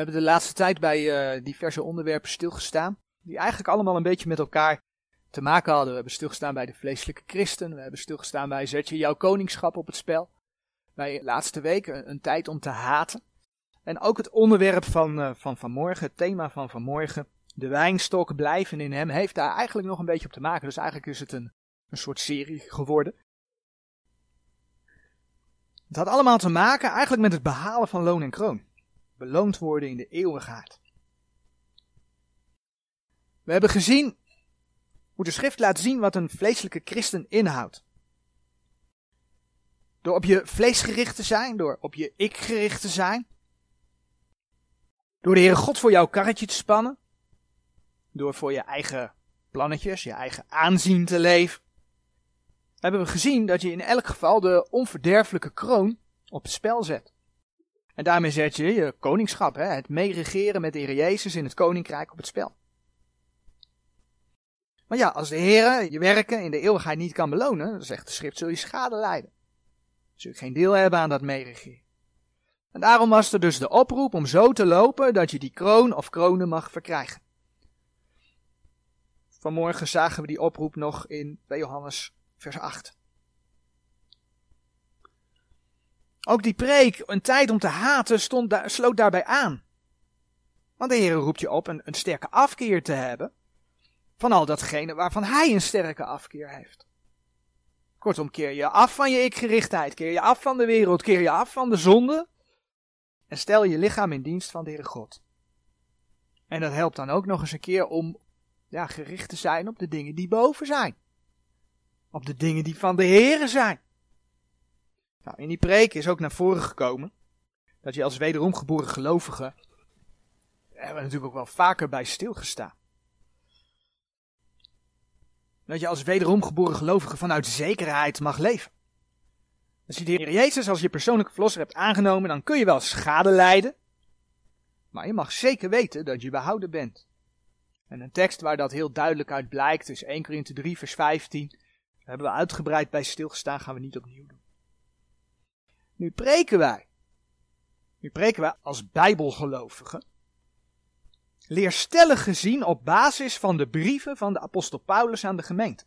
Hebben de laatste tijd bij uh, diverse onderwerpen stilgestaan, die eigenlijk allemaal een beetje met elkaar te maken hadden. We hebben stilgestaan bij de vleeselijke christen, we hebben stilgestaan bij zet je jouw koningschap op het spel. Bij laatste week een, tijd om te haten. En ook het onderwerp van, uh, van vanmorgen, het thema van vanmorgen, de wijnstok blijven in hem, heeft daar eigenlijk nog een beetje op te maken. Dus eigenlijk is het een, een soort serie geworden. Het had allemaal te maken eigenlijk met het behalen van loon en kroon beloond worden in de eeuwigheid. We hebben gezien hoe de schrift laat zien wat een vleeselijke christen inhoudt. Door op je vlees gericht te zijn, door op je ik gericht te zijn. Door de Heere God voor jouw karretje te spannen. Door voor je eigen plannetjes, je eigen aanzien te leven. Hebben we gezien dat je in elk geval de onverderfelijke kroon op het spel zet. En daarmee zet je je koningschap, hè, het meeregeren met de Heer Jezus in het koninkrijk op het spel. Maar ja, als de Heer je werken in de eeuwigheid niet kan belonen, dan zegt de schrift, zul je schade lijden. Zul je geen deel hebben aan dat meeregeren. En daarom was er dus de oproep om zo te lopen dat je die kroon of kronen mag verkrijgen. Vanmorgen zagen we die oproep nog in 2 Johannes vers 8. Ook die preek, een tijd om te haten, stond sloot daarbij aan. Want de Heer roept je op een, een sterke afkeer te hebben van al datgene waarvan Hij een sterke afkeer heeft. Kortom, keer je af van je ikgerichtheid, keer je af van de wereld, keer je af van de zonde en stel je lichaam in dienst van de Heere God. En dat helpt dan ook nog eens een keer om ja, gericht te zijn op de dingen die boven zijn. Op de dingen die van de Heere zijn. Nou, in die preek is ook naar voren gekomen dat je als wederom geboren gelovige, daar hebben we natuurlijk ook wel vaker bij stilgestaan. Dat je als wederom geboren gelovige vanuit zekerheid mag leven. Als je de Heer Jezus als je persoonlijke verlosser hebt aangenomen, dan kun je wel schade lijden. Maar je mag zeker weten dat je behouden bent. En een tekst waar dat heel duidelijk uit blijkt is 1 Korinthe 3 vers 15. Daar hebben we uitgebreid bij stilgestaan, gaan we niet opnieuw doen. Nu preken wij. Nu preken wij als bijbelgelovigen. Leerstellig gezien op basis van de brieven van de apostel Paulus aan de gemeente.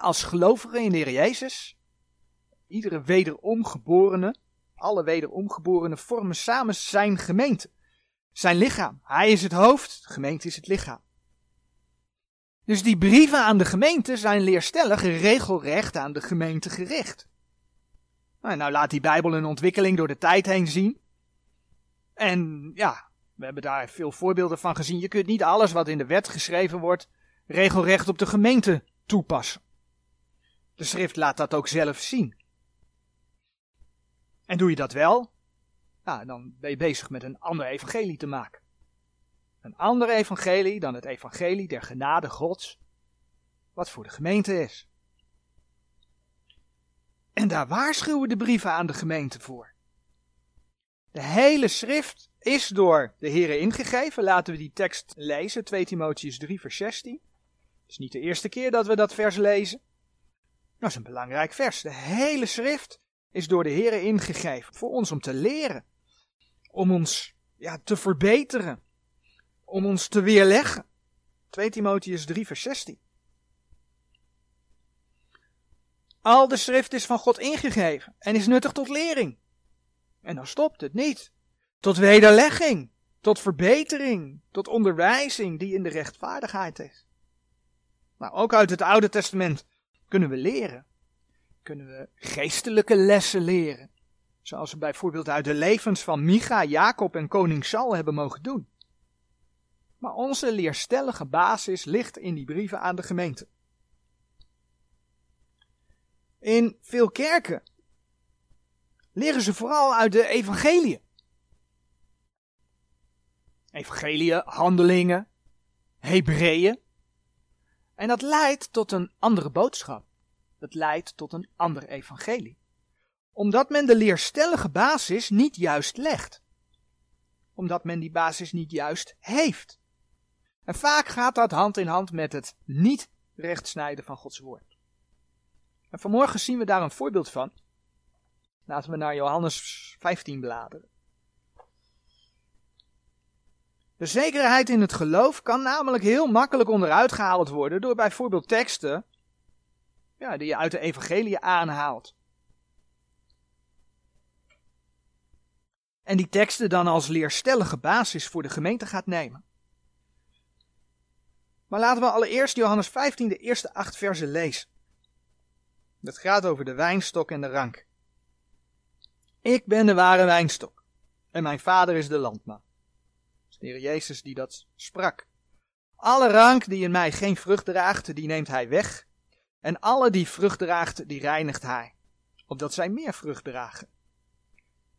Als gelovigen in de Heer Jezus, iedere wederomgeborene, alle wederomgeborenen vormen samen zijn gemeente. Zijn lichaam. Hij is het hoofd, de gemeente is het lichaam. Dus die brieven aan de gemeente zijn leerstellig regelrecht aan de gemeente gericht. Nou, nou laat die Bijbel een ontwikkeling door de tijd heen zien. En ja, we hebben daar veel voorbeelden van gezien. Je kunt niet alles wat in de wet geschreven wordt regelrecht op de gemeente toepassen. De schrift laat dat ook zelf zien. En doe je dat wel, nou, dan ben je bezig met een ander evangelie te maken. Een ander evangelie dan het evangelie der genade Gods, wat voor de gemeente is. En daar waarschuwen de brieven aan de gemeente voor. De hele schrift is door de Heer ingegeven. Laten we die tekst lezen, 2 Timotheus 3 vers 16. Het is niet de eerste keer dat we dat vers lezen. Dat is een belangrijk vers. De hele schrift is door de Heer ingegeven voor ons om te leren. Om ons ja, te verbeteren. Om ons te weerleggen. 2 Timotheus 3 vers 16. Al de schrift is van God ingegeven en is nuttig tot lering. En dan stopt het niet. Tot wederlegging, tot verbetering, tot onderwijzing die in de rechtvaardigheid is. Nou, ook uit het Oude Testament kunnen we leren. Kunnen we geestelijke lessen leren. Zoals we bijvoorbeeld uit de levens van Micha, Jacob en koning Saul hebben mogen doen. Maar onze leerstellige basis ligt in die brieven aan de gemeente. In veel kerken leren ze vooral uit de evangeliën. Evangeliën, handelingen, Hebreeën. En dat leidt tot een andere boodschap. Dat leidt tot een ander evangelie. Omdat men de leerstellige basis niet juist legt. Omdat men die basis niet juist heeft. En vaak gaat dat hand in hand met het niet rechtsnijden van Gods woord. En vanmorgen zien we daar een voorbeeld van. Laten we naar Johannes 15 bladeren. De zekerheid in het geloof kan namelijk heel makkelijk onderuit gehaald worden door bijvoorbeeld teksten ja, die je uit de evangelie aanhaalt. En die teksten dan als leerstellige basis voor de gemeente gaat nemen. Maar laten we allereerst Johannes 15 de eerste acht versen lezen. Dat gaat over de wijnstok en de rank. Ik ben de ware wijnstok en mijn vader is de landman. Dat is de Heer Jezus die dat sprak. Alle rank die in mij geen vrucht draagt, die neemt hij weg. En alle die vrucht draagt, die reinigt hij, opdat zij meer vrucht dragen.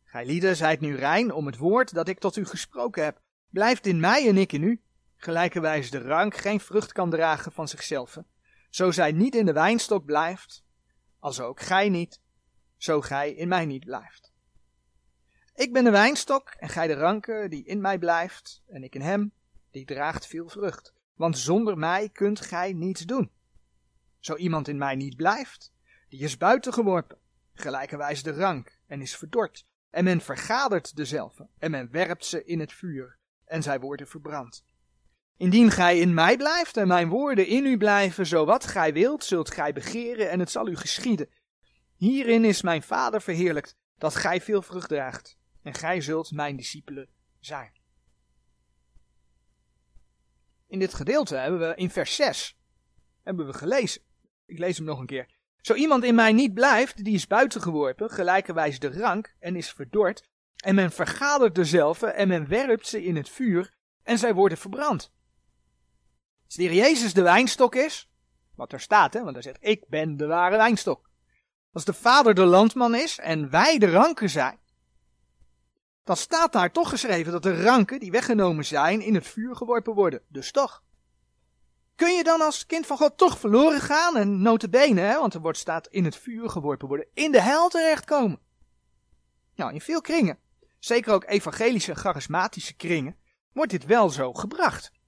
Gij lieden zijt nu rein om het woord dat ik tot u gesproken heb. Blijft in mij en ik in u. Gelijkerwijs de rank geen vrucht kan dragen van zichzelf. Zo zij niet in de wijnstok blijft, als ook gij niet, zo gij in mij niet blijft. Ik ben de wijnstok en gij de ranke die in mij blijft en ik in hem, die draagt veel vrucht. Want zonder mij kunt gij niets doen. Zo iemand in mij niet blijft, die is buiten geworpen, gelijkerwijs de rank en is verdord. En men vergadert dezelfde en men werpt ze in het vuur en zij worden verbrand. Indien gij in mij blijft en mijn woorden in u blijven, zo wat gij wilt, zult gij begeren en het zal u geschieden. Hierin is mijn Vader verheerlijkt, dat gij veel vrucht draagt, en gij zult mijn discipelen zijn. In dit gedeelte hebben we in vers 6 hebben we gelezen. Ik lees hem nog een keer. Zo iemand in mij niet blijft, die is buitengeworpen, gelijkerwijs de rank, en is verdord, en men vergadert dezelfde, en men werpt ze in het vuur, en zij worden verbrand. Als de Heer Jezus de wijnstok is, wat er staat, hè, want hij zegt, ik ben de ware wijnstok. Als de Vader de landman is en wij de ranken zijn, dan staat daar toch geschreven dat de ranken die weggenomen zijn in het vuur geworpen worden. Dus toch. Kun je dan als kind van God toch verloren gaan en notabene, hè, want er wordt staat in het vuur geworpen worden, in de hel terechtkomen? Nou, in veel kringen, zeker ook evangelische charismatische kringen, wordt dit wel zo gebracht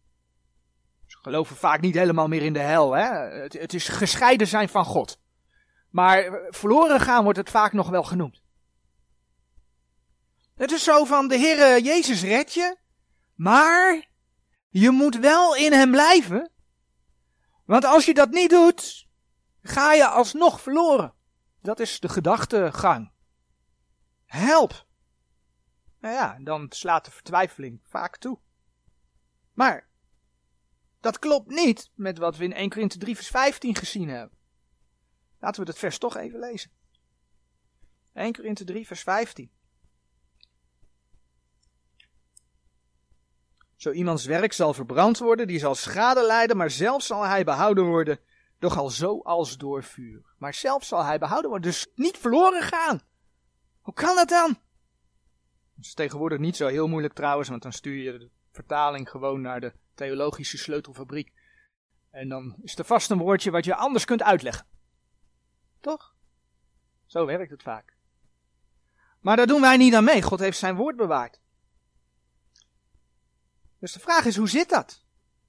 geloven vaak niet helemaal meer in de hel. Hè? Het, is gescheiden zijn van God. Maar verloren gaan wordt het vaak nog wel genoemd. Het is zo van de Heere Jezus red je, maar je moet wel in hem blijven. Want als je dat niet doet, ga je alsnog verloren. Dat is de gedachtegang. Help. Nou ja, dan slaat de vertwijfeling vaak toe. Maar dat klopt niet met wat we in 1 Korinthe 3 vers 15 gezien hebben. Laten we dat vers toch even lezen. 1 Korinthe 3 vers 15. Zo iemands werk zal verbrand worden, die zal schade lijden, maar zelf zal hij behouden worden, doch al zo als door vuur. Maar zelf zal hij behouden worden, dus niet verloren gaan. Hoe kan dat dan? Dat is tegenwoordig niet zo heel moeilijk trouwens, want dan stuur je de vertaling gewoon naar de theologische sleutelfabriek. En dan is er vast een woordje wat je anders kunt uitleggen. Toch? Zo werkt het vaak. Maar daar doen wij niet aan mee. God heeft zijn woord bewaard. Dus de vraag is, hoe zit dat?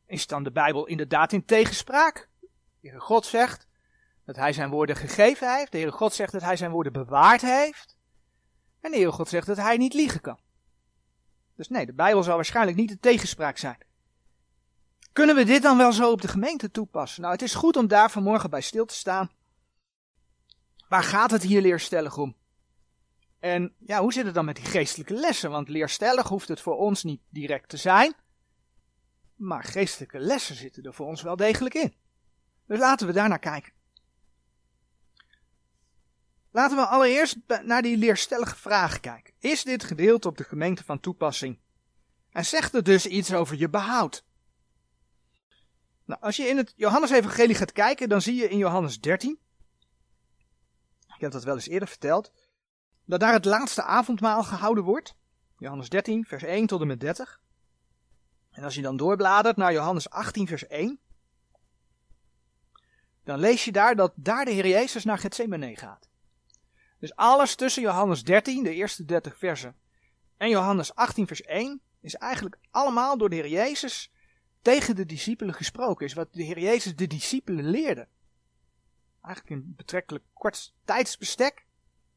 Is dan de Bijbel inderdaad in tegenspraak? De Heere God zegt dat hij zijn woorden gegeven heeft. De Heere God zegt dat hij zijn woorden bewaard heeft. En de Heere God zegt dat hij niet liegen kan. Dus nee, de Bijbel zal waarschijnlijk niet de tegenspraak zijn. Kunnen we dit dan wel zo op de gemeente toepassen? Nou, het is goed om daar vanmorgen bij stil te staan. Waar gaat het hier leerstellig om? En ja, hoe zit het dan met die geestelijke lessen? Want leerstellig hoeft het voor ons niet direct te zijn. Maar geestelijke lessen zitten er voor ons wel degelijk in. Dus laten we daar naar kijken. Laten we allereerst naar die leerstellige vraag kijken. Is dit gedeelte op de gemeente van toepassing? En zegt er dus iets over je behoud? Nou, als je in het Johannes-evangelie gaat kijken, dan zie je in Johannes 13, ik heb dat wel eens eerder verteld, dat daar het laatste avondmaal gehouden wordt. Johannes 13, vers 1 tot en met 30. En als je dan doorbladert naar Johannes 18, vers 1, dan lees je daar dat daar de Heer Jezus naar Gethsemane gaat. Dus alles tussen Johannes 13, de eerste 30 versen, en Johannes 18, vers 1, is eigenlijk allemaal door de Heer Jezus tegen de discipelen gesproken is, wat de Heer Jezus de discipelen leerde. Eigenlijk in betrekkelijk kort tijdsbestek,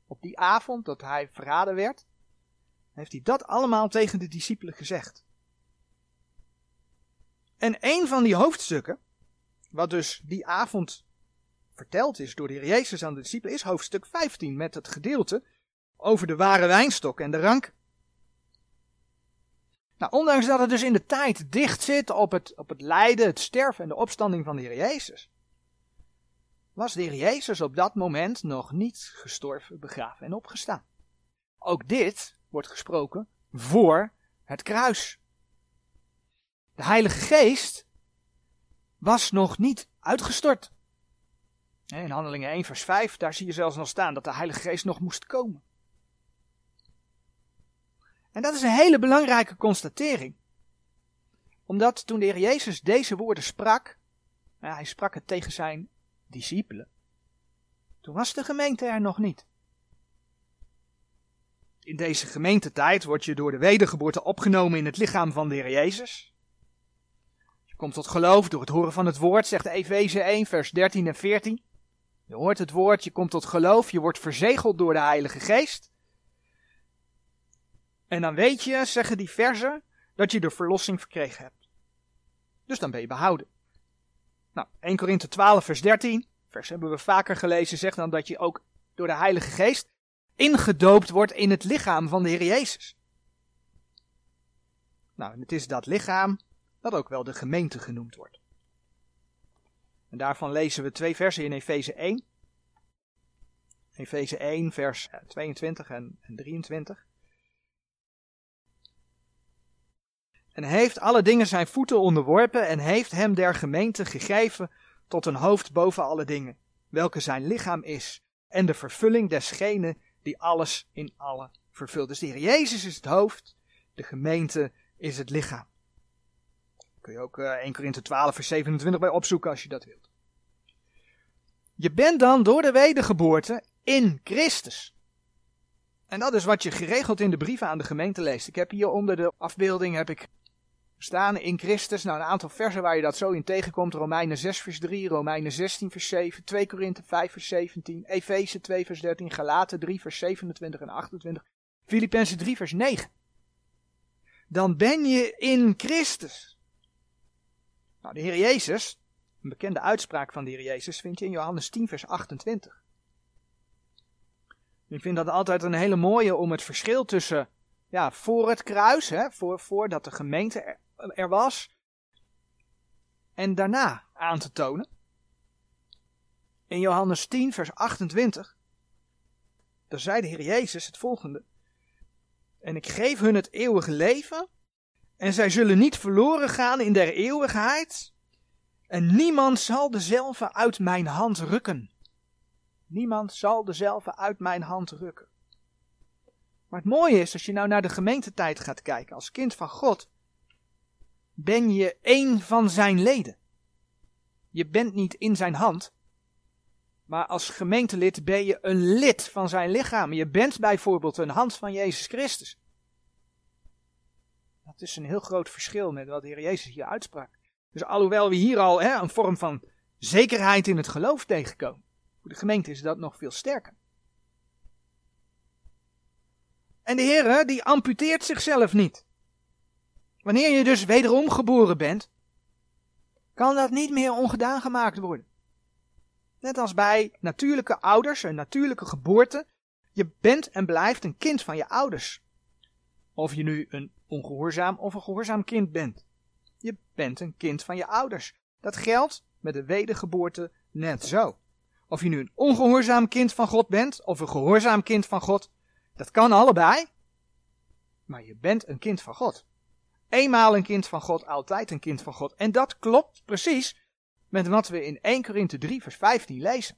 op die avond dat hij verraden werd, heeft hij dat allemaal tegen de discipelen gezegd. En een van die hoofdstukken, wat dus die avond verteld is door de Heer Jezus aan de discipelen, is hoofdstuk 15 met het gedeelte over de ware wijnstok en de rank. Nou, ondanks dat het dus in de tijd dicht zit op het, op het lijden, het sterven en de opstanding van de Heer Jezus, was de Heer Jezus op dat moment nog niet gestorven, begraven en opgestaan. Ook dit wordt gesproken voor het kruis. De Heilige Geest was nog niet uitgestort. In Handelingen 1, vers 5, daar zie je zelfs nog staan dat de Heilige Geest nog moest komen. En dat is een hele belangrijke constatering. Omdat toen de Heer Jezus deze woorden sprak, hij sprak het tegen zijn discipelen, toen was de gemeente er nog niet. In deze gemeentetijd word je door de wedergeboorte opgenomen in het lichaam van de Heer Jezus. Je komt tot geloof door het horen van het woord, zegt Efeze 1, vers 13 en 14. Je hoort het woord, je komt tot geloof, je wordt verzegeld door de Heilige Geest. En dan weet je, zeggen die versen, dat je de verlossing verkregen hebt. Dus dan ben je behouden. Nou, 1 Korinthe 12 vers 13, vers hebben we vaker gelezen, zegt dan dat je ook door de Heilige Geest ingedoopt wordt in het lichaam van de Heer Jezus. Nou, het is dat lichaam dat ook wel de gemeente genoemd wordt. En daarvan lezen we twee versen in Efeze 1. Efeze 1, vers 22 en 23. En heeft alle dingen zijn voeten onderworpen en heeft hem der gemeente gegeven tot een hoofd boven alle dingen, welke zijn lichaam is, en de vervulling desgene die alles in alle vervult. Dus de Heer Jezus is het hoofd, de gemeente is het lichaam. Kun je ook 1 Korinthe 12 vers 27 bij opzoeken als je dat wilt. Je bent dan door de wedergeboorte in Christus. En dat is wat je geregeld in de brieven aan de gemeente leest. Ik heb hier onder de afbeelding heb ik staan in Christus. Nou, een aantal versen waar je dat zo in tegenkomt. Romeinen 6 vers 3, Romeinen 16 vers 7, 2 Korinthe 5 vers 17, Efeze 2 vers 13, Galaten 3 vers 27 en 28, Filippenzen 3 vers 9. Dan ben je in Christus. Nou, de Heer Jezus, een bekende uitspraak van de Heer Jezus, vind je in Johannes 10 vers 28. Ik vind dat altijd een hele mooie om het verschil tussen ja, voor het kruis, hè, voor, voordat de gemeente er was. En daarna aan te tonen. In Johannes 10, vers 28. Daar zei de Heer Jezus het volgende. En ik geef hun het eeuwige leven. En zij zullen niet verloren gaan in der eeuwigheid. En niemand zal dezelfde uit mijn hand rukken. Niemand zal dezelfde uit mijn hand rukken. Maar het mooie is, als je nou naar de gemeentetijd gaat kijken, als kind van God, ben je één van zijn leden. Je bent niet in zijn hand, maar als gemeentelid ben je een lid van zijn lichaam. Je bent bijvoorbeeld een hand van Jezus Christus. Dat is een heel groot verschil met wat de Heer Jezus hier uitsprak. Dus alhoewel we hier al hè, een vorm van zekerheid in het geloof tegenkomen, voor de gemeente is dat nog veel sterker. En de Heer die amputeert zichzelf niet. Wanneer je dus wederom geboren bent, kan dat niet meer ongedaan gemaakt worden. Net als bij natuurlijke ouders, een natuurlijke geboorte. Je bent en blijft een kind van je ouders. Of je nu een ongehoorzaam of een gehoorzaam kind bent. Je bent een kind van je ouders. Dat geldt met de wedergeboorte net zo. Of je nu een ongehoorzaam kind van God bent of een gehoorzaam kind van God, dat kan allebei. Maar je bent een kind van God. Eenmaal een kind van God, altijd een kind van God. En dat klopt precies met wat we in 1 Korinthe 3 vers 15 lezen.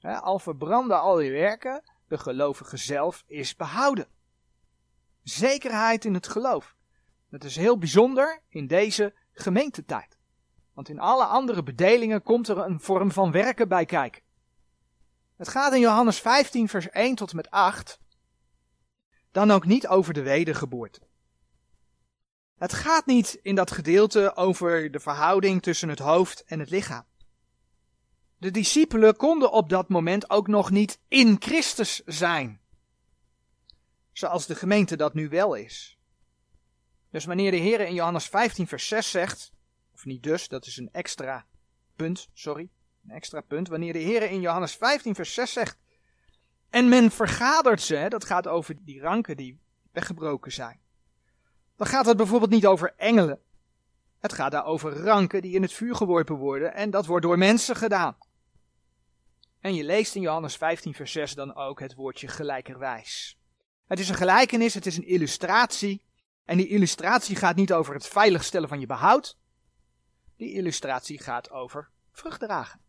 al verbranden al je werken, de gelovige zelf is behouden. Zekerheid in het geloof. Dat is heel bijzonder in deze gemeentetijd. Want in alle andere bedelingen komt er een vorm van werken bij kijken. Het gaat in Johannes 15 vers 1 tot en met 8 dan ook niet over de wedergeboorte. Het gaat niet in dat gedeelte over de verhouding tussen het hoofd en het lichaam. De discipelen konden op dat moment ook nog niet in Christus zijn. Zoals de gemeente dat nu wel is. Dus wanneer de Heer in Johannes 15 vers 6 zegt, of niet dus, dat is een extra punt, sorry, een extra punt, wanneer de Heer in Johannes 15 vers 6 zegt, en men vergadert ze, dat gaat over die ranken die weggebroken zijn. Dan gaat het bijvoorbeeld niet over engelen. Het gaat daar over ranken die in het vuur geworpen worden en dat wordt door mensen gedaan. En je leest in Johannes 15 vers 6 dan ook het woordje gelijkerwijs. Het is een gelijkenis, het is een illustratie. En die illustratie gaat niet over het veiligstellen van je behoud. Die illustratie gaat over vruchtdragen.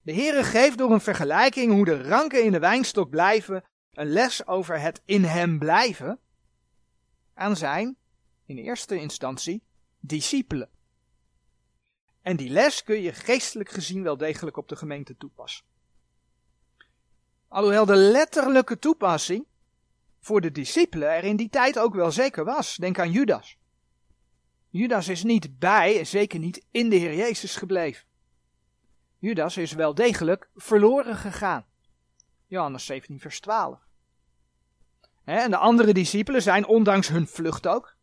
De Heere geeft door een vergelijking hoe de ranken in de wijnstok blijven, een les over het in hem blijven aan zijn, in eerste instantie, discipelen. En die les kun je geestelijk gezien wel degelijk op de gemeente toepassen. Alhoewel de letterlijke toepassing voor de discipelen er in die tijd ook wel zeker was. Denk aan Judas. Judas is niet bij en zeker niet in de Heer Jezus gebleven. Judas is wel degelijk verloren gegaan. Johannes 17, vers 12. En de andere discipelen zijn ondanks hun vlucht ook.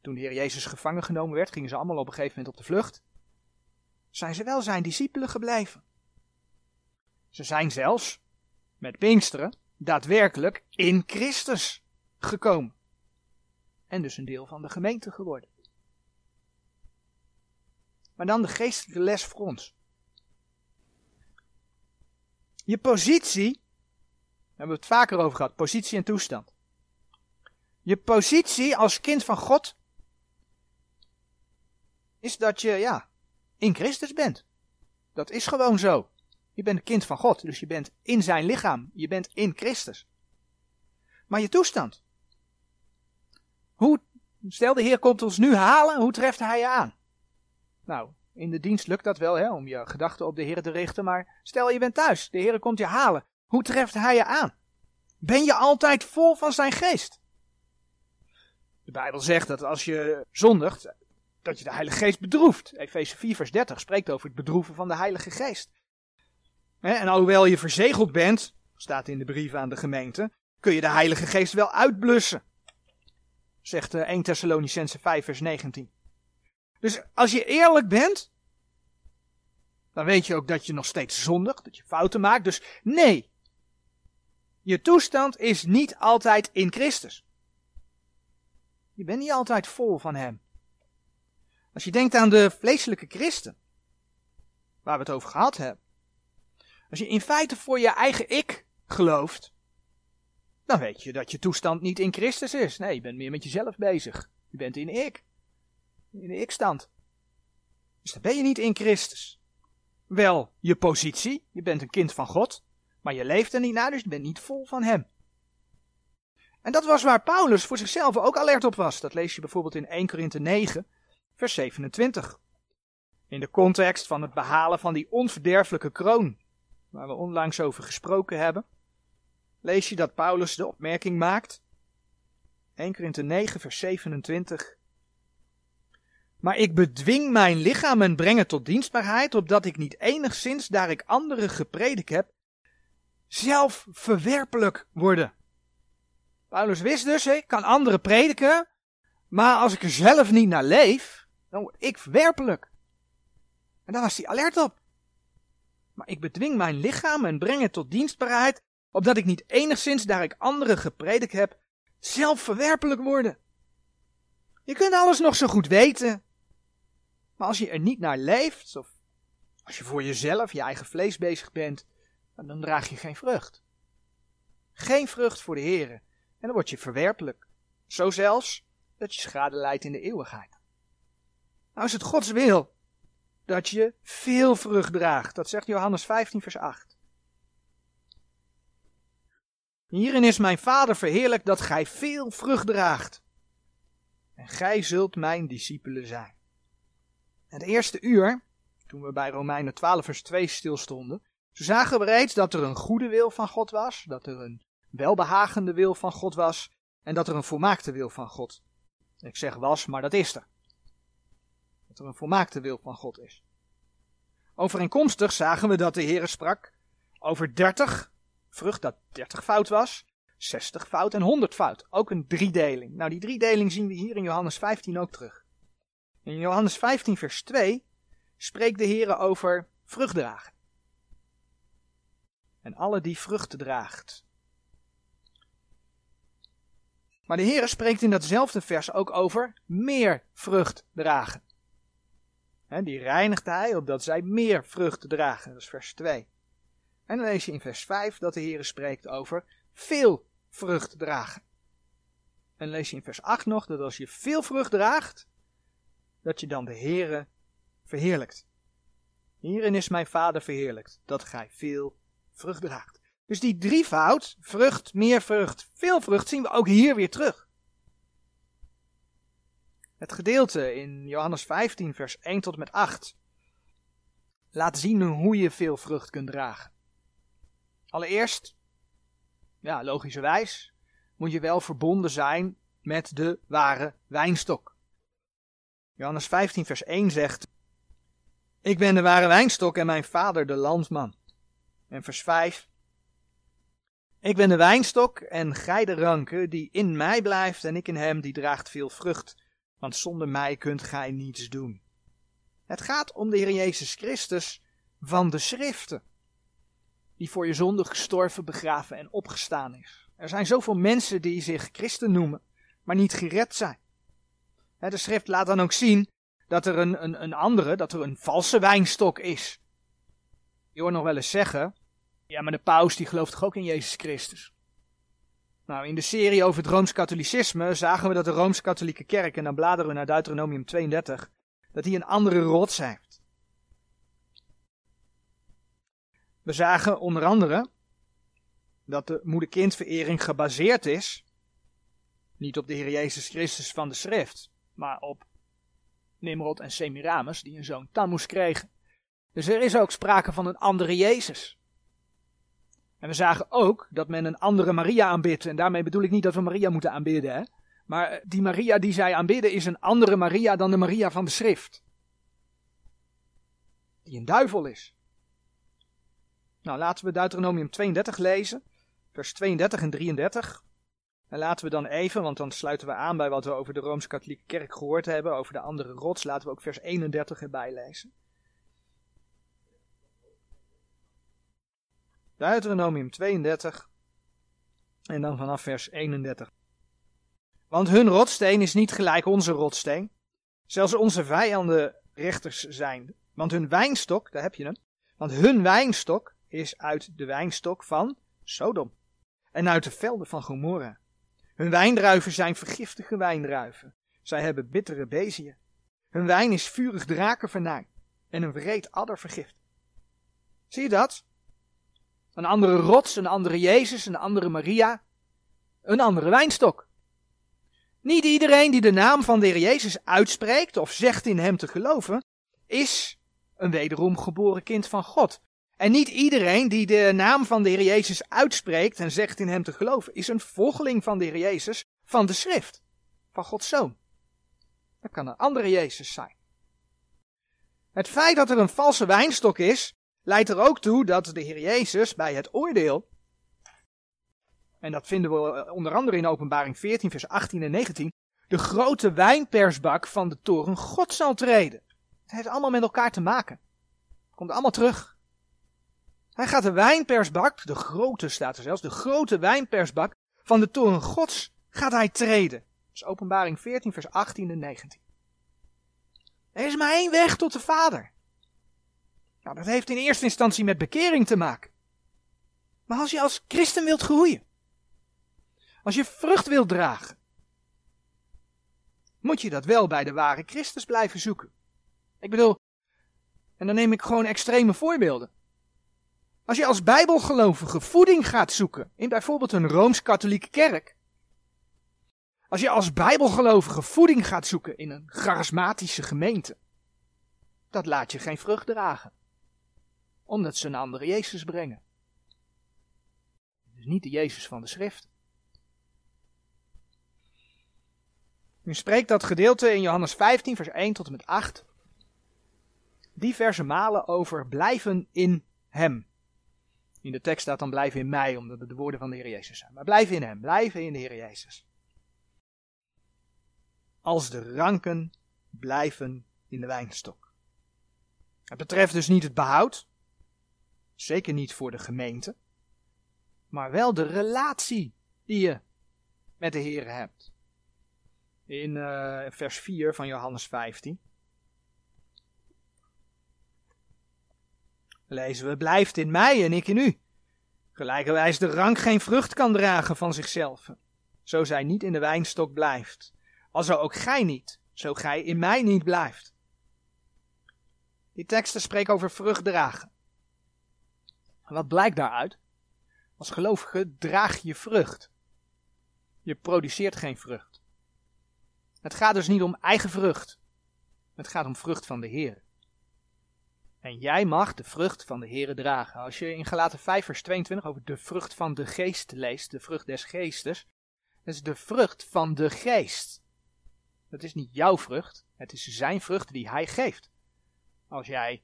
Toen de Heer Jezus gevangen genomen werd, gingen ze allemaal op een gegeven moment op de vlucht. Zijn ze wel zijn discipelen gebleven. Ze zijn zelfs, met Pinksteren, daadwerkelijk in Christus gekomen. En dus een deel van de gemeente geworden. Maar dan de geestelijke les voor ons. Je positie, hebben we het vaker over gehad, positie en toestand. Je positie als kind van God is dat je, ja, in Christus bent. Dat is gewoon zo. Je bent een kind van God, dus je bent in zijn lichaam. Je bent in Christus. Maar je toestand. Hoe, stel de Heer komt ons nu halen, hoe treft hij je aan? Nou, in de dienst lukt dat wel, hè, om je gedachten op de Heer te richten, maar stel je bent thuis, de Heer komt je halen. Hoe treft hij je aan? Ben je altijd vol van zijn geest? De Bijbel zegt dat als je zondigt, dat je de Heilige Geest bedroeft. Efeze 4 vers 30 spreekt over het bedroeven van de Heilige Geest. En alhoewel je verzegeld bent, staat in de brief aan de gemeente, kun je de Heilige Geest wel uitblussen. Zegt 1 eh, Thessalonicense 5 vers 19. Dus als je eerlijk bent, dan weet je ook dat je nog steeds zondigt, dat je fouten maakt. Dus nee, je toestand is niet altijd in Christus. Je bent niet altijd vol van Hem. Als je denkt aan de vleeselijke christen, waar we het over gehad hebben, als je in feite voor je eigen ik gelooft, dan weet je dat je toestand niet in Christus is. Nee, je bent meer met jezelf bezig. Je bent in ik. In de ik-stand. Dus dan ben je niet in Christus. Wel je positie, je bent een kind van God, maar je leeft er niet naar, dus je bent niet vol van Hem. En dat was waar Paulus voor zichzelf ook alert op was. Dat lees je bijvoorbeeld in 1 Korinthe 9, vers 27. In de context van het behalen van die onverderfelijke kroon waar we onlangs over gesproken hebben, lees je dat Paulus de opmerking maakt. 1 Korinthe 9, vers 27. Maar ik bedwing mijn lichaam en breng het tot dienstbaarheid, opdat ik niet enigszins, daar ik anderen gepredikt heb, zelf verwerpelijk worden. Paulus wist dus, ik kan anderen prediken, maar als ik er zelf niet naar leef, dan word ik verwerpelijk. En daar was hij alert op. Maar ik bedwing mijn lichaam en breng het tot dienstbaarheid, opdat ik niet enigszins, daar ik anderen gepredikt heb, zelf verwerpelijk worden. Je kunt alles nog zo goed weten. Maar als je er niet naar leeft, of als je voor jezelf, je eigen vlees bezig bent, dan draag je geen vrucht. Geen vrucht voor de Heer. En dan word je verwerpelijk. Zo zelfs dat je schade leidt in de eeuwigheid. Nou is het Gods wil dat je veel vrucht draagt. Dat zegt Johannes 15, vers 8. Hierin is mijn Vader verheerlijk dat gij veel vrucht draagt. En gij zult mijn discipelen zijn. Het eerste uur, toen we bij Romeinen 12, vers 2 stilstonden, toen zagen reeds dat er een goede wil van God was, dat er een welbehagende wil van God was en dat er een volmaakte wil van God. Ik zeg was, maar dat is er er een volmaakte wil van God is. Overeenkomstig zagen we dat de Heer sprak over 30 vrucht dat 30 fout was, 60 fout en 100 fout. Ook een driedeling. Nou, die driedeling zien we hier in Johannes 15 ook terug. In Johannes 15, vers 2 spreekt de Heer over vruchtdragen. En alle die vruchten draagt. Maar de Heer spreekt in datzelfde vers ook over meer vrucht dragen. die reinigt hij opdat zij meer vrucht dragen. Dat is vers 2. En dan lees je in vers 5 dat de Heer spreekt over veel vrucht dragen. En lees je in vers 8 nog dat als je veel vrucht draagt, dat je dan de Heere verheerlijkt. Hierin is mijn Vader verheerlijkt, dat gij veel vrucht draagt. Dus die drievoud, vrucht, meer vrucht, veel vrucht, zien we ook hier weer terug. Het gedeelte in Johannes 15, vers 1 tot met 8 laat zien hoe je veel vrucht kunt dragen. Allereerst, ja, logischerwijs, moet je wel verbonden zijn met de ware wijnstok. Johannes 15, vers 1 zegt: Ik ben de ware wijnstok en mijn vader de landman. En vers 5: Ik ben de wijnstok en gij de ranke, die in mij blijft en ik in hem, die draagt veel vrucht. Want zonder mij kunt gij niets doen. Het gaat om de Heer Jezus Christus van de Schriften, die voor je zonde gestorven, begraven en opgestaan is. Er zijn zoveel mensen die zich christen noemen, maar niet gered zijn. De schrift laat dan ook zien dat er een, een, een andere, dat er een valse wijnstok is. Je hoort nog wel eens zeggen, ja maar de paus die gelooft toch ook in Jezus Christus. Nou, in de serie over het Rooms-Katholicisme zagen we dat de Rooms-Katholieke Kerk, en dan bladeren we naar Deuteronomium 32, dat hij een andere rots heeft. We zagen onder andere dat de moeder-kindverering gebaseerd is, niet op de Heer Jezus Christus van de schrift, maar op Nimrod en Semiramis, die een zoon Tammuz kregen. Dus er is ook sprake van een andere Jezus. En we zagen ook dat men een andere Maria aanbidt. En daarmee bedoel ik niet dat we Maria moeten aanbidden. Hè? Maar die Maria die zij aanbidden is een andere Maria dan de Maria van de schrift. Die een duivel is. Nou, laten we Deuteronomium 32 lezen. Vers 32 en 33. En laten we dan even, want dan sluiten we aan bij wat we over de Rooms-Katholieke Kerk gehoord hebben, over de andere rots, laten we ook vers 31 erbij lezen. Deuteronomium 32 en dan vanaf vers 31. Want hun rotsteen is niet gelijk onze rotsteen, zelfs onze vijanden rechters zijn. Want hun wijnstok, daar heb je hem, want hun wijnstok is uit de wijnstok van Sodom en uit de velden van Gomorra. Hun wijndruiven zijn vergiftige wijndruiven. Zij hebben bittere beziën. Hun wijn is vurig drakenvernijn en een wreed adder vergift. Zie je dat? Een andere rots, een andere Jezus, een andere Maria, een andere wijnstok. Niet iedereen die de naam van de Heer Jezus uitspreekt of zegt in hem te geloven, is een wederom geboren kind van God. En niet iedereen die de naam van de Heer Jezus uitspreekt en zegt in hem te geloven, is een volgeling van de Heer Jezus van de schrift, van Gods Zoon. Dat kan een andere Jezus zijn. Het feit dat er een valse wijnstok is, leidt er ook toe dat de Heer Jezus bij het oordeel, en dat vinden we onder andere in Openbaring 14, vers 18 en 19, de grote wijnpersbak van de toren God zal treden. Het heeft allemaal met elkaar te maken. Komt allemaal terug. Hij gaat de wijnpersbak, de grote staat er zelfs, de grote wijnpersbak van de toren gods gaat hij treden. Dat is openbaring 14 vers 18 en 19. Er is maar één weg tot de Vader. Nou, dat heeft in eerste instantie met bekering te maken. Maar als je als christen wilt groeien, als je vrucht wilt dragen, moet je dat wel bij de ware Christus blijven zoeken. Ik bedoel, en dan neem ik gewoon extreme voorbeelden. Als je als bijbelgelovige voeding gaat zoeken in bijvoorbeeld een rooms-katholieke kerk. Als je als bijbelgelovige voeding gaat zoeken in een charismatische gemeente. Dat laat je geen vrucht dragen. Omdat ze een andere Jezus brengen. Dus niet de Jezus van de schrift. Nu spreekt dat gedeelte in Johannes 15 vers 1 tot en met 8 diverse malen over blijven in hem. In de tekst staat dan blijven in mij, omdat het de woorden van de Heer Jezus zijn. Maar blijven in hem, blijven in de Heer Jezus. Als de ranken blijven in de wijnstok. Het betreft dus niet het behoud, zeker niet voor de gemeente, maar wel de relatie die je met de Heer hebt. In uh, vers 4 van Johannes 15 lezen we: Blijft in mij en ik in u. Gelijkerwijs de rank geen vrucht kan dragen van zichzelf, zo zij niet in de wijnstok blijft. Alzo ook gij niet, zo gij in mij niet blijft. Die teksten spreken over vrucht dragen. Wat blijkt daaruit? Als gelovige draag je vrucht. Je produceert geen vrucht. Het gaat dus niet om eigen vrucht. Het gaat om vrucht van de Heer. En jij mag de vrucht van de Heer dragen. Als je in Galaten 5 vers 22 over de vrucht van de geest leest, de vrucht des geestes, dat is de vrucht van de geest. Dat is niet jouw vrucht, het is zijn vrucht die hij geeft. Als jij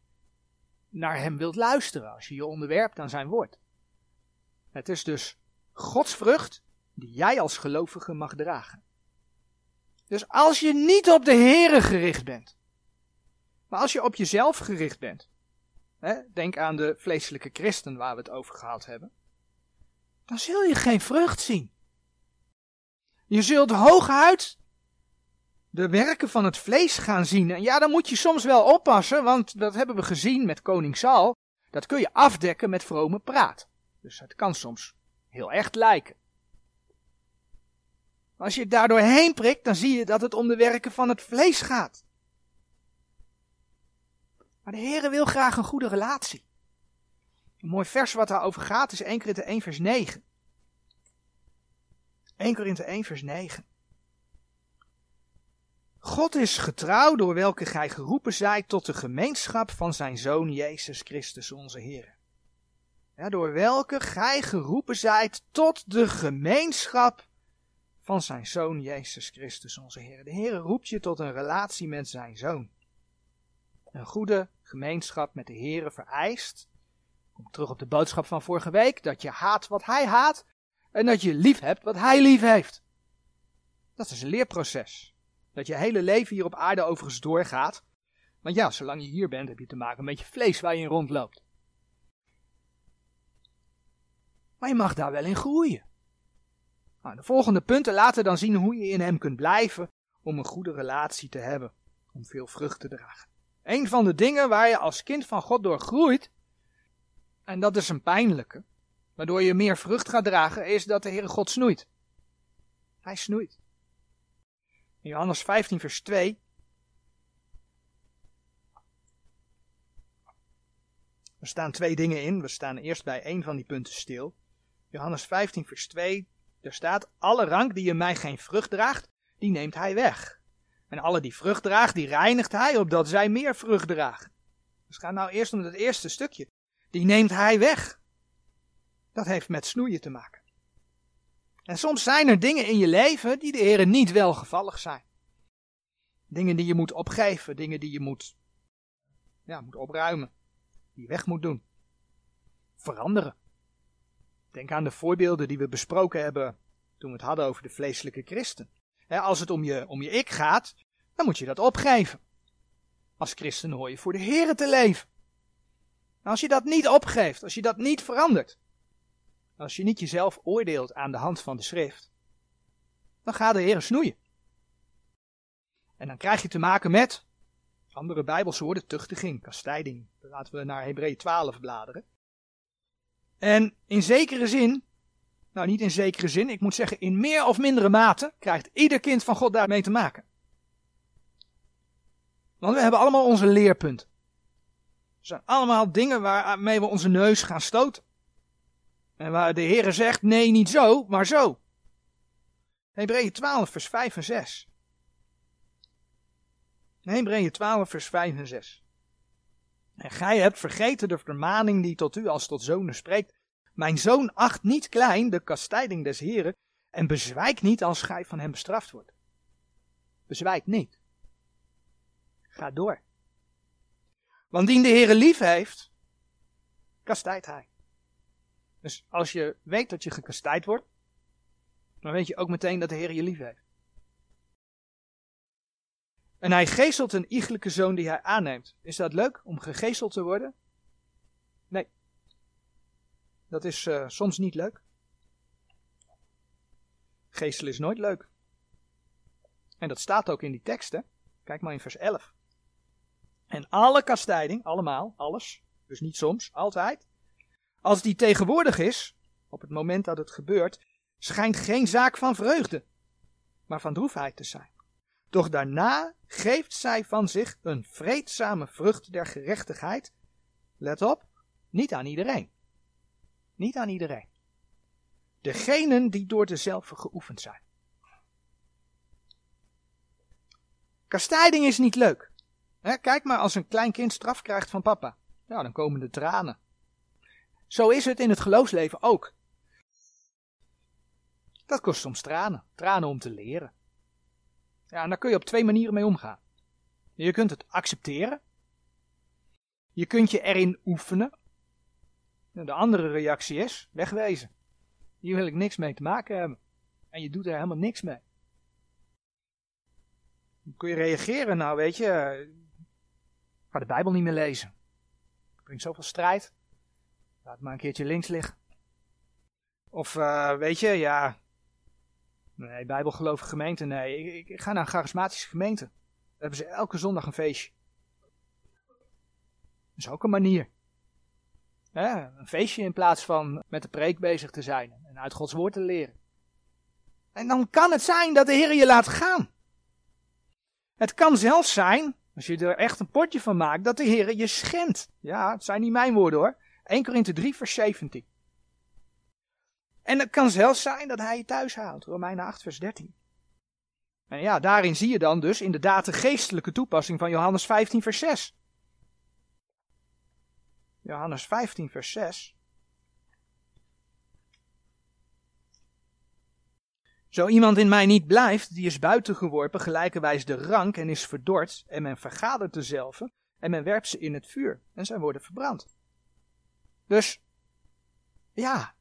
naar hem wilt luisteren, als je je onderwerpt aan zijn woord. Het is dus Gods vrucht die jij als gelovige mag dragen. Dus als je niet op de Here gericht bent, maar als je op jezelf gericht bent, hè, denk aan de vleeselijke christen waar we het over gehad hebben, dan zul je geen vrucht zien. Je zult hooguit de werken van het vlees gaan zien. En ja, dan moet je soms wel oppassen, want dat hebben we gezien met koning Saul. Dat kun je afdekken met vrome praat. Dus het kan soms heel echt lijken. Als je daar doorheen prikt, dan zie je dat het om de werken van het vlees gaat. Maar de Heere wil graag een goede relatie. Een mooi vers wat daarover gaat is 1 Korinthe 1 vers 9. 1 Korinthe 1 vers 9. God is getrouw door welke gij geroepen zijt tot de gemeenschap van zijn Zoon Jezus Christus onze Heer. Ja, door welke gij geroepen zijt tot de gemeenschap van zijn Zoon Jezus Christus onze Heer. De Heer roept je tot een relatie met zijn Zoon. Een goede gemeenschap met de Heer vereist, kom terug op de boodschap van vorige week, dat je haat wat Hij haat en dat je lief hebt wat Hij lief heeft. Dat is een leerproces. Dat je hele leven hier op aarde overigens doorgaat. Want ja, zolang je hier bent heb je te maken met je vlees waar je in rondloopt. Maar je mag daar wel in groeien. Nou, de volgende punten laten dan zien hoe je in hem kunt blijven om een goede relatie te hebben, om veel vrucht te dragen. Een van de dingen waar je als kind van God door groeit, en dat is een pijnlijke, waardoor je meer vrucht gaat dragen, is dat de Heere God snoeit. Hij snoeit. Johannes 15, vers 2. Er staan twee dingen in. We staan eerst bij één van die punten stil. Johannes 15, vers 2. Er staat: Alle rank die in mij geen vrucht draagt, die neemt hij weg. En alle die vrucht draagt, die reinigt hij, opdat zij meer vrucht dragen. Dus ga nou eerst om het eerste stukje. Die neemt hij weg. Dat heeft met snoeien te maken. En soms zijn er dingen in je leven die de Heer niet welgevallig zijn. Dingen die je moet opgeven, dingen die je moet, ja, moet opruimen, die je weg moet doen. Veranderen. Denk aan de voorbeelden die we besproken hebben toen we het hadden over de vleeselijke christen. als het om je, om je ik gaat, dan moet je dat opgeven. Als christen hoor je voor de Heer te leven. als je dat niet opgeeft, als je dat niet verandert, als je niet jezelf oordeelt aan de hand van de schrift, dan gaat de Heer snoeien. En dan krijg je te maken met andere Bijbelse woorden, tuchtiging, kastijding. Laten we naar Hebreeën 12 bladeren. En in zekere zin, nou niet in zekere zin, ik moet zeggen in meer of mindere mate, krijgt ieder kind van God daarmee te maken. Want we hebben allemaal onze leerpunten. Er zijn allemaal dingen waarmee we onze neus gaan stoten. En waar de Heer zegt, nee niet zo, maar zo. Hebreeën 12 vers 5 en 6. Hebreeën 12 vers 5 en 6. En gij hebt vergeten de vermaning die tot u als tot zonen spreekt. Mijn zoon acht niet klein de kastijding des Heren en bezwijk niet als gij van hem bestraft wordt. Bezwijk niet. Ga door. Want die de Heere lief heeft, kastijdt hij. Dus als je weet dat je gekastijd wordt, dan weet je ook meteen dat de Heer je lief heeft. En hij geestelt een iegelijke zoon die hij aanneemt. Is dat leuk om gegeesteld te worden? Nee. Dat is uh, soms niet leuk. Geestel is nooit leuk. En dat staat ook in die teksten. Kijk maar in vers 11. En alle kastijding, allemaal, alles, dus niet soms, altijd. Als die tegenwoordig is, op het moment dat het gebeurt, schijnt geen zaak van vreugde, maar van droefheid te zijn. Doch daarna geeft zij van zich een vreedzame vrucht der gerechtigheid. Let op, niet aan iedereen. Niet aan iedereen. Degenen die door dezelfde geoefend zijn. Kastijding is niet leuk. kijk maar als een klein kind straf krijgt van papa. Nou, dan komen de tranen. Zo is het in het geloofsleven ook. Dat kost soms tranen. Tranen om te leren. Ja, en daar kun je op twee manieren mee omgaan. Je kunt het accepteren. Je kunt je erin oefenen. De andere reactie is wegwezen. Hier wil ik niks mee te maken hebben. En je doet er helemaal niks mee. Dan kun je reageren, nou weet je, ga de Bijbel niet meer lezen. Het brengt zoveel strijd. Laat maar een keertje links liggen. Of uh, weet je, ja, Nee, bijbelgelovige gemeente, nee. Ik, ik, ga naar een charismatische gemeente. Daar hebben ze elke zondag een feestje. Dat is ook een manier. een feestje in plaats van met de preek bezig te zijn en uit Gods woord te leren. En dan kan het zijn dat de Heer je laat gaan. Het kan zelfs zijn, als je er echt een potje van maakt, dat de Heer je schendt. Ja, het zijn niet mijn woorden hoor. 1 Korinthe 3 vers 17. En het kan zelfs zijn dat hij je thuis houdt. Romeinen 8, vers 13. En ja, daarin zie je dan dus inderdaad de geestelijke toepassing van Johannes 15, vers 6. Johannes 15, vers 6. Zo iemand in mij niet blijft, die is buitengeworpen, gelijkerwijs de rank en is verdord, en men vergadert dezelfde, en men werpt ze in het vuur, en zij worden verbrand. Dus, ja,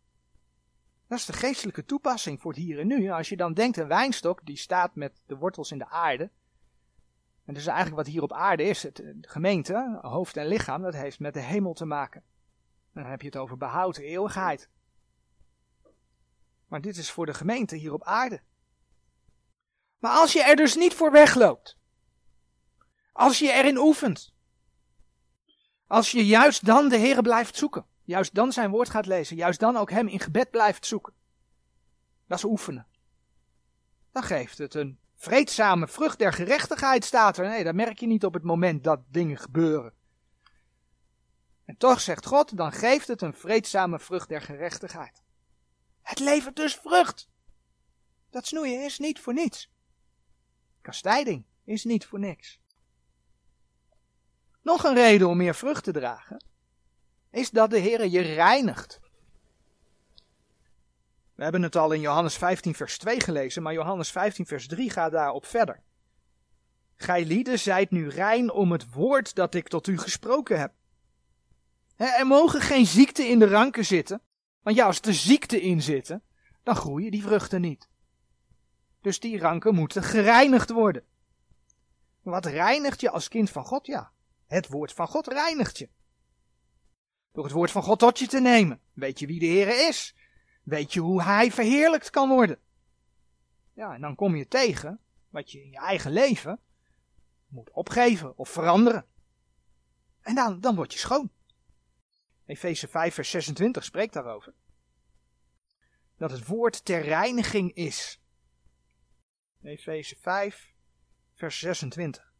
dat is de geestelijke toepassing voor het hier en nu. Als je dan denkt, een wijnstok die staat met de wortels in de aarde. En dus eigenlijk wat hier op aarde is, het, de gemeente, hoofd en lichaam, dat heeft met de hemel te maken. Dan heb je het over behoud, eeuwigheid. Maar dit is voor de gemeente hier op aarde. Maar als je er dus niet voor wegloopt, als je erin oefent, als je juist dan de Heer blijft zoeken, Juist dan zijn woord gaat lezen. Juist dan ook hem in gebed blijft zoeken. Dat is oefenen. Dan geeft het een vreedzame vrucht der gerechtigheid staat er. Nee, dat merk je niet op het moment dat dingen gebeuren. En toch zegt God, dan geeft het een vreedzame vrucht der gerechtigheid. Het levert dus vrucht. Dat snoeien is niet voor niets. Kastijding is niet voor niks. Nog een reden om meer vrucht te dragen is dat de Heer je reinigt. We hebben het al in Johannes 15 vers 2 gelezen, maar Johannes 15 vers 3 gaat daarop verder. Gij lieden zijt nu rein om het woord dat ik tot u gesproken heb. Er mogen geen ziekte in de ranken zitten, want ja, als er ziekte in zitten, dan groeien die vruchten niet. Dus die ranken moeten gereinigd worden. Wat reinigt je als kind van God? Ja, het woord van God reinigt je. Door het woord van God tot je te nemen. Weet je wie de Heer is? Weet je hoe Hij verheerlijkt kan worden? Ja, en dan kom je tegen wat je in je eigen leven moet opgeven of veranderen. En dan, dan word je schoon. Efeze 5, vers 26 spreekt daarover. Dat het woord ter reiniging is. Efeze 5, vers 26.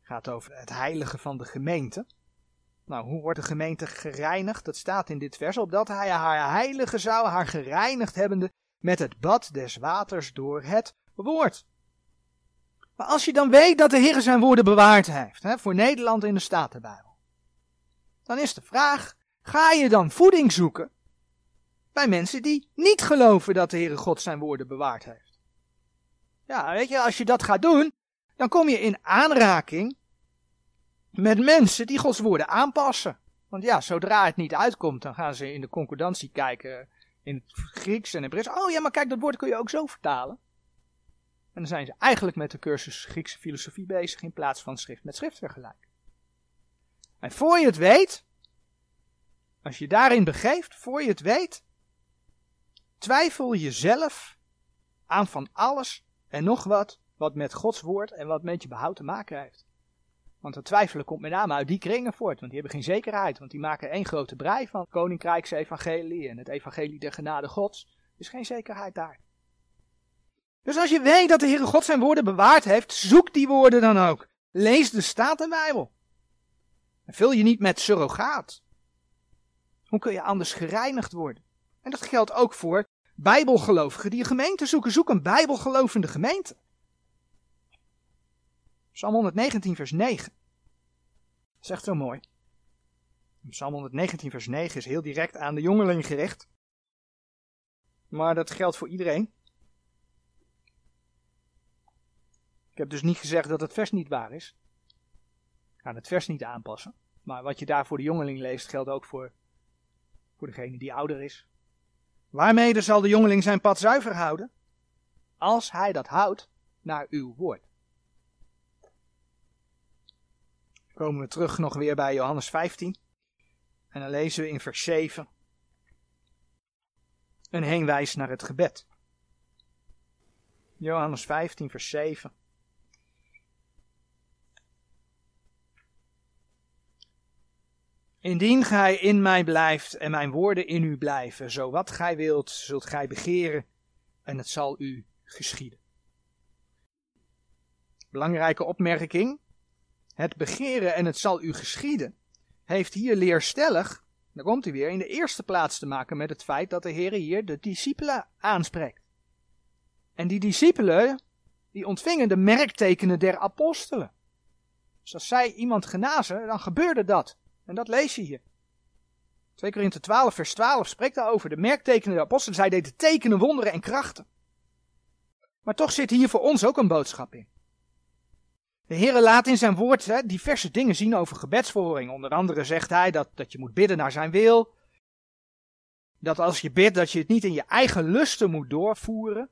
Gaat over het heilige van de gemeente. Nou, hoe wordt de gemeente gereinigd? Dat staat in dit vers, opdat hij haar heilige zou, haar gereinigd hebbende, met het bad des waters door het woord. Maar als je dan weet dat de Heer zijn woorden bewaard heeft, hè, voor Nederland in de Statenbijbel, dan is de vraag, ga je dan voeding zoeken bij mensen die niet geloven dat de Heere God zijn woorden bewaard heeft? Ja, weet je, als je dat gaat doen, dan kom je in aanraking met mensen die Gods woorden aanpassen. Want ja, zodra het niet uitkomt, dan gaan ze in de concordantie kijken in het Grieks en Hebreeuws. Oh ja, maar kijk, dat woord kun je ook zo vertalen. En dan zijn ze eigenlijk met de cursus Griekse filosofie bezig in plaats van schrift met schrift vergelijken. En voor je het weet, als je daarin begeeft, voor je het weet, twijfel jezelf aan van alles en nog wat wat met Gods woord en wat met je behoud te maken heeft. Want het twijfelen komt met name uit die kringen voort, want die hebben geen zekerheid, want die maken één grote brei van het koninkrijksevangelie en het evangelie der genade Gods. Is geen zekerheid daar. Dus als je weet dat de Heere God zijn woorden bewaard heeft, zoek die woorden dan ook. Lees de Statenbijbel. En vul je niet met surrogaat. Hoe kun je anders gereinigd worden? En dat geldt ook voor bijbelgelovigen die een gemeente zoeken. Zoek een bijbelgelovende gemeente. Psalm 119 vers 9. Dat is echt zo mooi. Psalm 119 vers 9 is heel direct aan de jongeling gericht. Maar dat geldt voor iedereen. Ik heb dus niet gezegd dat het vers niet waar is. Ik ga het vers niet aanpassen. Maar wat je daar voor de jongeling leest, geldt ook voor, voor degene die ouder is. Waarmede zal de jongeling zijn pad zuiver houden? Als hij dat houdt naar uw woord. Komen we terug nog weer bij Johannes 15. En dan lezen we in vers 7 een heenwijs naar het gebed. Johannes 15, vers 7. Indien gij in mij blijft en mijn woorden in u blijven, zo wat gij wilt, zult gij begeren en het zal u geschieden. Belangrijke opmerking. Het begeren en het zal u geschieden, heeft hier leerstellig, dan komt hij weer, in de eerste plaats te maken met het feit dat de Heer hier de discipelen aanspreekt. En die discipelen, die ontvingen de merktekenen der apostelen. Dus als zij iemand genazen, dan gebeurde dat. En dat lees je hier. 2 Korinthe 12 vers 12 spreekt daarover. De merktekenen der apostelen, zij deden tekenen, wonderen en krachten. Maar toch zit hier voor ons ook een boodschap in. De Heer laat in zijn woord hè, diverse dingen zien over gebedsverhoring. Onder andere zegt hij dat, dat je moet bidden naar zijn wil. Dat als je bidt, dat je het niet in je eigen lusten moet doorvoeren.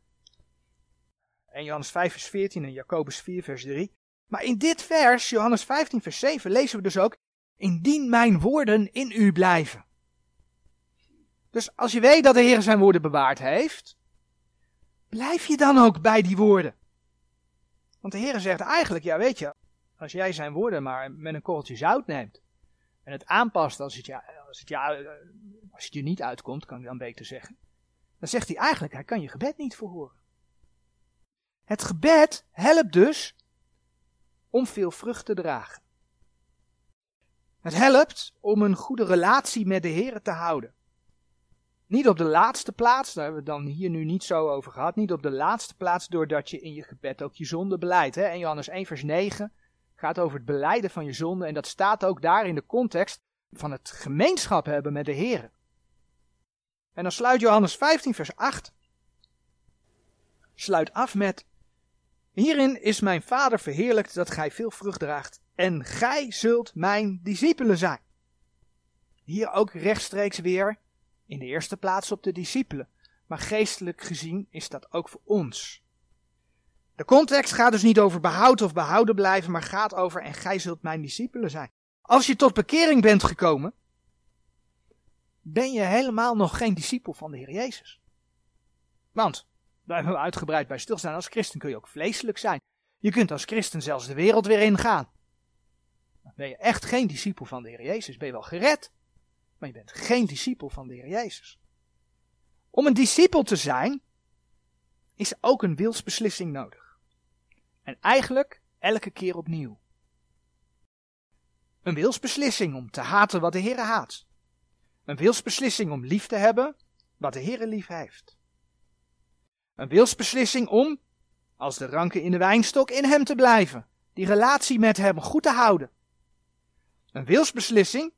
En Johannes 5 vers 14 en Jacobus 4 vers 3. Maar in dit vers, Johannes 15 vers 7, lezen we dus ook, indien mijn woorden in u blijven. Dus als je weet dat de Heer zijn woorden bewaard heeft, blijf je dan ook bij die woorden. Want de Heer zegt eigenlijk, ja weet je, als jij zijn woorden maar met een korreltje zout neemt en het aanpast als het, ja, als, het je niet uitkomt, kan ik dan beter zeggen, dan zegt hij eigenlijk, hij kan je gebed niet verhoren. Het gebed helpt dus om veel vrucht te dragen. Het helpt om een goede relatie met de Heer te houden. Niet op de laatste plaats, daar hebben we het dan hier nu niet zo over gehad. Niet op de laatste plaats doordat je in je gebed ook je zonde beleidt. En Johannes 1 vers 9 gaat over het beleiden van je zonde. En dat staat ook daar in de context van het gemeenschap hebben met de Heer. En dan sluit Johannes 15 vers 8. Sluit af met. Hierin is mijn vader verheerlijkt dat gij veel vrucht draagt. En gij zult mijn discipelen zijn. Hier ook rechtstreeks weer in de eerste plaats op de discipelen, maar geestelijk gezien is dat ook voor ons. De context gaat dus niet over behoud of behouden blijven, maar gaat over en gij zult mijn discipelen zijn. Als je tot bekering bent gekomen, ben je helemaal nog geen discipel van de Heer Jezus. Want, daar hebben we uitgebreid bij stilstaan, als christen kun je ook vleeselijk zijn. Je kunt als christen zelfs de wereld weer ingaan. Dan ben je echt geen discipel van de Heer Jezus, ben je wel gered, maar je bent geen discipel van de Heer Jezus. Om een discipel te zijn, is ook een wilsbeslissing nodig. En eigenlijk elke keer opnieuw. Een wilsbeslissing om te haten wat de Heer haat. Een wilsbeslissing om lief te hebben wat de Heer lief heeft. Een wilsbeslissing om, als de ranken in de wijnstok, in Hem te blijven. Die relatie met Hem goed te houden. Een wilsbeslissing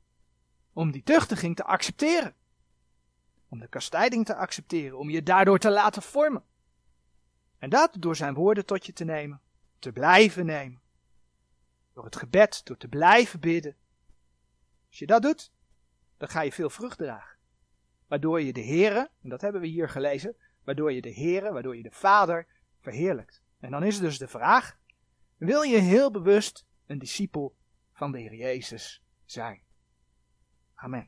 om die tuchtiging te accepteren. Om de kastijding te accepteren, om je daardoor te laten vormen. En dat door zijn woorden tot je te nemen, te blijven nemen. Door het gebed, door te blijven bidden. Als je dat doet, dan ga je veel vrucht dragen. Waardoor je de Heere, en dat hebben we hier gelezen, waardoor je de Heere, waardoor je de Vader verheerlijkt. En dan is dus de vraag, wil je heel bewust een discipel van de Heer Jezus zijn? Amin.